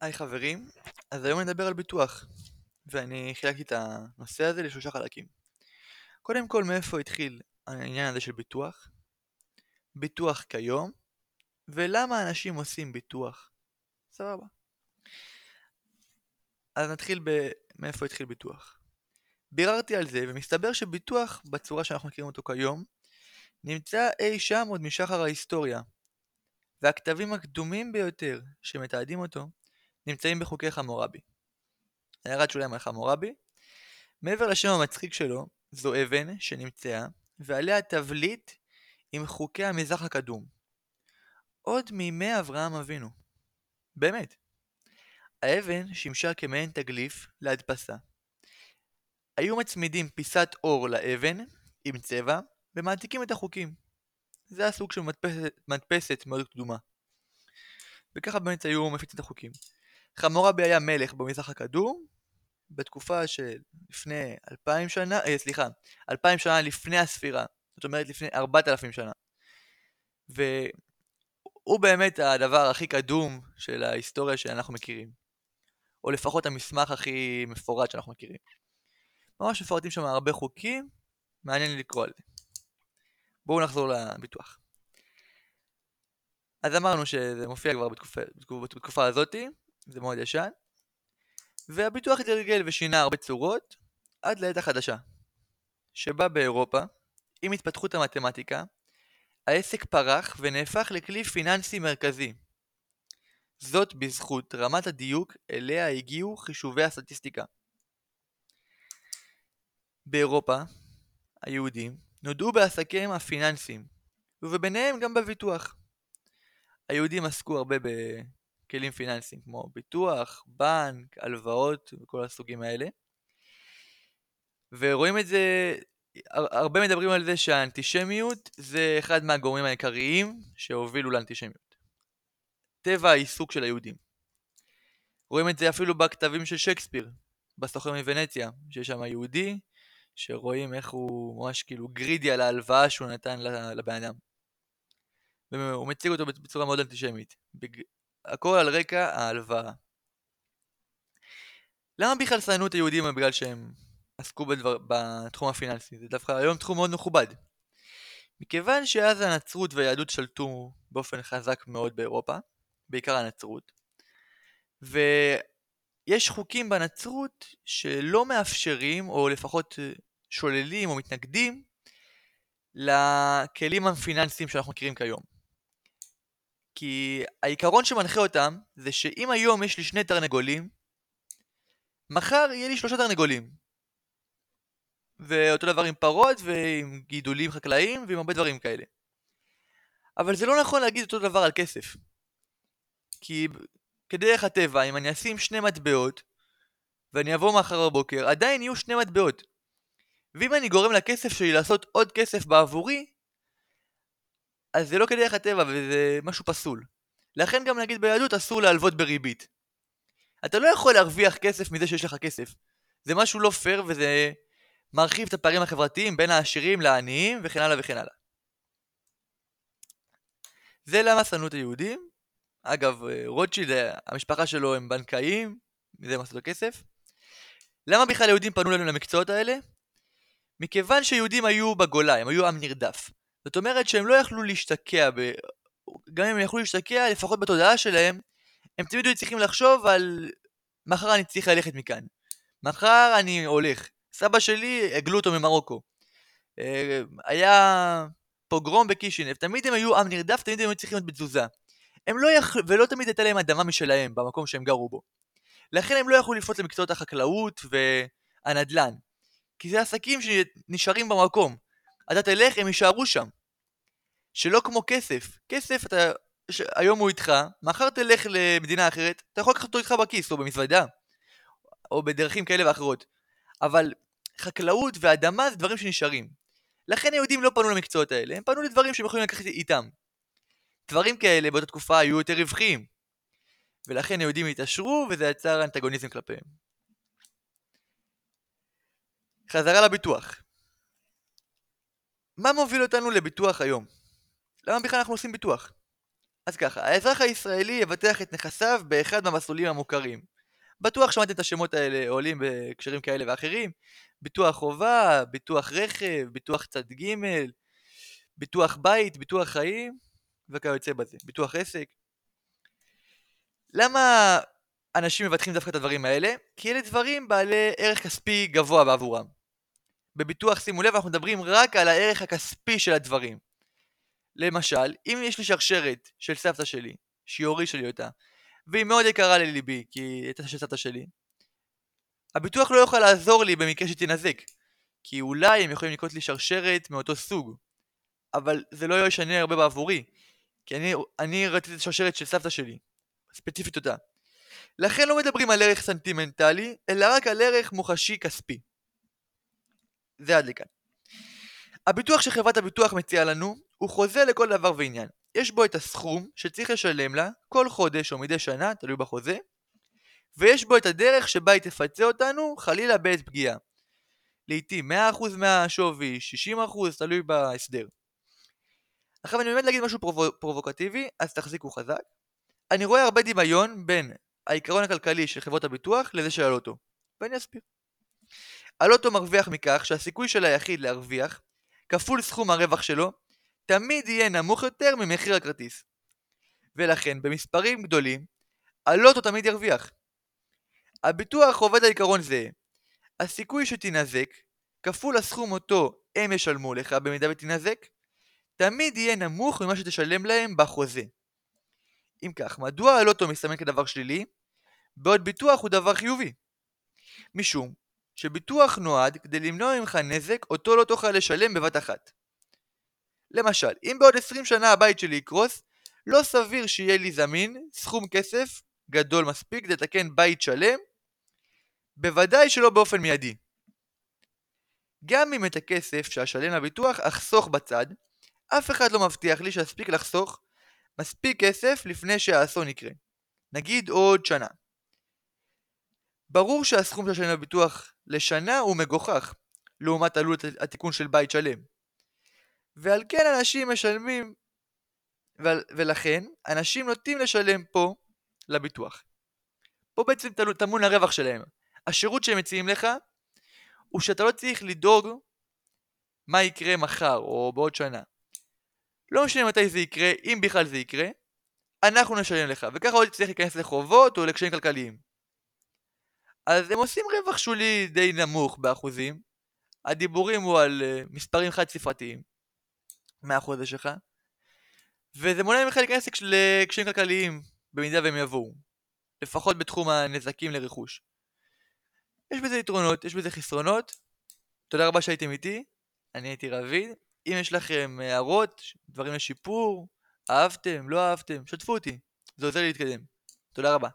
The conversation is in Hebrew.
היי חברים, אז היום נדבר על ביטוח, ואני חילקתי את הנושא הזה לשלושה חלקים. קודם כל, מאיפה התחיל העניין הזה של ביטוח? ביטוח כיום, ולמה אנשים עושים ביטוח. סבבה. אז נתחיל ב... מאיפה התחיל ביטוח. ביררתי על זה, ומסתבר שביטוח, בצורה שאנחנו מכירים אותו כיום, נמצא אי שם עוד משחר ההיסטוריה. והכתבים הקדומים ביותר שמתעדים אותו נמצאים בחוקי חמורבי. הערת שוליים על חמורבי. מעבר לשם המצחיק שלו, זו אבן שנמצאה, ועליה תבליט עם חוקי המזרח הקדום. עוד מימי אברהם אבינו. באמת. האבן שימשה כמעין תגליף להדפסה. היו מצמידים פיסת אור לאבן עם צבע ומעתיקים את החוקים. זה הסוג של מדפסת, מדפסת מאוד קדומה. וככה באמת היו מפיצים את החוקים. חמורבי היה מלך במזרח הקדום, בתקופה של לפני אלפיים שנה, אה, סליחה, אלפיים שנה לפני הספירה, זאת אומרת לפני ארבעת אלפים שנה. והוא באמת הדבר הכי קדום של ההיסטוריה שאנחנו מכירים. או לפחות המסמך הכי מפורט שאנחנו מכירים. ממש מפורטים שם הרבה חוקים, מעניין לי לקרוא על זה. בואו נחזור לביטוח. אז אמרנו שזה מופיע כבר בתקופה, בתקופה הזאתי, זה מאוד ישן. והביטוח התגלגל ושינה הרבה צורות עד לעת החדשה, שבה באירופה, עם התפתחות המתמטיקה, העסק פרח ונהפך לכלי פיננסי מרכזי. זאת בזכות רמת הדיוק אליה הגיעו חישובי הסטטיסטיקה. באירופה, היהודים נודעו בעסקיהם הפיננסיים, וביניהם גם בביטוח. היהודים עסקו הרבה בכלים פיננסיים כמו ביטוח, בנק, הלוואות וכל הסוגים האלה. ורואים את זה, הרבה מדברים על זה שהאנטישמיות זה אחד מהגורמים העיקריים שהובילו לאנטישמיות. טבע העיסוק של היהודים. רואים את זה אפילו בכתבים של שייקספיר, בסוחר מוונציה, שיש שם יהודי, שרואים איך הוא ממש כאילו גרידי על ההלוואה שהוא נתן לבן אדם. והוא מציג אותו בצורה מאוד אנטישמית. הכל על רקע ההלוואה. למה בכלל שנאו את היהודים בגלל שהם עסקו בדבר... בתחום הפיננסי? זה דווקא היום תחום מאוד מכובד. מכיוון שאז הנצרות והיהדות שלטו באופן חזק מאוד באירופה, בעיקר הנצרות, ויש חוקים בנצרות שלא מאפשרים, או לפחות שוללים או מתנגדים, לכלים הפיננסיים שאנחנו מכירים כיום. כי העיקרון שמנחה אותם זה שאם היום יש לי שני תרנגולים, מחר יהיה לי שלושה תרנגולים. ואותו דבר עם פרות ועם גידולים חקלאיים ועם הרבה דברים כאלה. אבל זה לא נכון להגיד אותו דבר על כסף. כי כדרך הטבע, אם אני אשים שני מטבעות ואני אבוא מחר בבוקר, עדיין יהיו שני מטבעות. ואם אני גורם לכסף שלי לעשות עוד כסף בעבורי, אז זה לא כדרך הטבע וזה משהו פסול. לכן גם נגיד ביהדות אסור להלוות בריבית. אתה לא יכול להרוויח כסף מזה שיש לך כסף. זה משהו לא פייר וזה מרחיב את הפערים החברתיים בין העשירים לעניים וכן הלאה וכן הלאה. זה למה שנאו את היהודים. אגב, רוטשילד, המשפחה שלו הם בנקאים, מזה הם עשו את הכסף. למה בכלל יהודים פנו לנו למקצועות האלה? מכיוון שיהודים היו בגולה, הם היו עם נרדף. זאת אומרת שהם לא יכלו להשתקע, ב... גם אם הם יכלו להשתקע, לפחות בתודעה שלהם, הם תמיד היו צריכים לחשוב על מחר אני צריך ללכת מכאן. מחר אני הולך. סבא שלי, הגלו אותו ממרוקו. אה, היה פוגרום בקישינב, תמיד הם היו עם נרדף, תמיד הם היו צריכים להיות בתזוזה. הם לא יכלו, ולא תמיד הייתה להם אדמה משלהם במקום שהם גרו בו. לכן הם לא יכלו לפנות למקצועות החקלאות והנדל"ן. כי זה עסקים שנשארים במקום. אתה תלך, הם יישארו שם. שלא כמו כסף. כסף, אתה, ש... היום הוא איתך, מחר תלך למדינה אחרת, אתה יכול לקחת אותו איתך בכיס, או במזוודה, או בדרכים כאלה ואחרות. אבל חקלאות ואדמה זה דברים שנשארים. לכן היהודים לא פנו למקצועות האלה, הם פנו לדברים שהם יכולים לקחת איתם. דברים כאלה באותה תקופה היו יותר רווחיים. ולכן היהודים התעשרו וזה יצר אנטגוניזם כלפיהם. חזרה לביטוח. מה מוביל אותנו לביטוח היום? למה בכלל אנחנו עושים ביטוח? אז ככה, האזרח הישראלי יבטח את נכסיו באחד מהמסלולים המוכרים. בטוח שמעתם את השמות האלה עולים בהקשרים כאלה ואחרים. ביטוח חובה, ביטוח רכב, ביטוח צד ג', ביטוח בית, ביטוח חיים, וכיוצא בזה. ביטוח עסק. למה אנשים מבטחים דווקא את הדברים האלה? כי אלה דברים בעלי ערך כספי גבוה בעבורם. בביטוח, שימו לב, אנחנו מדברים רק על הערך הכספי של הדברים. למשל, אם יש לי שרשרת של סבתא שלי, שהיא הורישה לי אותה, והיא מאוד יקרה לליבי, כי היא הייתה של סבתא שלי, הביטוח לא יוכל לעזור לי במקרה שתינזק, כי אולי הם יכולים לקנות לי שרשרת מאותו סוג, אבל זה לא ישנה הרבה בעבורי, כי אני, אני רציתי את השרשרת של סבתא שלי, ספציפית אותה. לכן לא מדברים על ערך סנטימנטלי, אלא רק על ערך מוחשי כספי. זה עד לכאן. הביטוח שחברת הביטוח מציעה לנו הוא חוזה לכל דבר ועניין. יש בו את הסכום שצריך לשלם לה כל חודש או מדי שנה, תלוי בחוזה, ויש בו את הדרך שבה היא תפצה אותנו חלילה בעת פגיעה. לעיתים 100% מהשווי, 60% תלוי בהסדר. עכשיו אני באמת להגיד משהו פרו... פרובוקטיבי, אז תחזיקו חזק. אני רואה הרבה דמיון בין העיקרון הכלכלי של חברות הביטוח לזה של הלוטו, ואני אסביר. הלוטו מרוויח מכך שהסיכוי של היחיד להרוויח, כפול סכום הרווח שלו, תמיד יהיה נמוך יותר ממחיר הכרטיס. ולכן במספרים גדולים, הלוטו תמיד ירוויח. הביטוח עובד על עיקרון זהה. הסיכוי שתינזק, כפול הסכום אותו הם ישלמו לך במידה ותינזק, תמיד יהיה נמוך ממה שתשלם להם בחוזה. אם כך, מדוע הלוטו מסתמן כדבר שלילי, בעוד ביטוח הוא דבר חיובי? משום שביטוח נועד כדי למנוע ממך נזק אותו לא תוכל לשלם בבת אחת. למשל, אם בעוד 20 שנה הבית שלי יקרוס, לא סביר שיהיה לי זמין סכום כסף גדול מספיק לתקן בית שלם, בוודאי שלא באופן מיידי. גם אם את הכסף שאשלם לביטוח אחסוך בצד, אף אחד לא מבטיח לי שאספיק לחסוך מספיק כסף לפני שהאסון יקרה. נגיד עוד שנה. ברור שהסכום שאשלם לביטוח לשנה הוא מגוחך, לעומת עלות התיקון של בית שלם. ועל כן אנשים משלמים, ול, ולכן אנשים נוטים לשלם פה לביטוח. פה בעצם טמון הרווח שלהם. השירות שהם מציעים לך הוא שאתה לא צריך לדאוג מה יקרה מחר או בעוד שנה. לא משנה מתי זה יקרה, אם בכלל זה יקרה, אנחנו נשלם לך, וככה עוד תצטרך להיכנס לחובות או לקשיים כלכליים. אז הם עושים רווח שולי די נמוך באחוזים, הדיבורים הוא על uh, מספרים חד ספרתיים מהחוזה שלך, וזה מונע ממך להיכנס לקשיים כלכליים במידה והם יבואו, לפחות בתחום הנזקים לרכוש. יש בזה יתרונות, יש בזה חסרונות. תודה רבה שהייתם איתי, אני הייתי רביד. אם יש לכם הערות, דברים לשיפור, אהבתם, לא אהבתם, שתפו אותי, זה עוזר לי להתקדם. תודה רבה.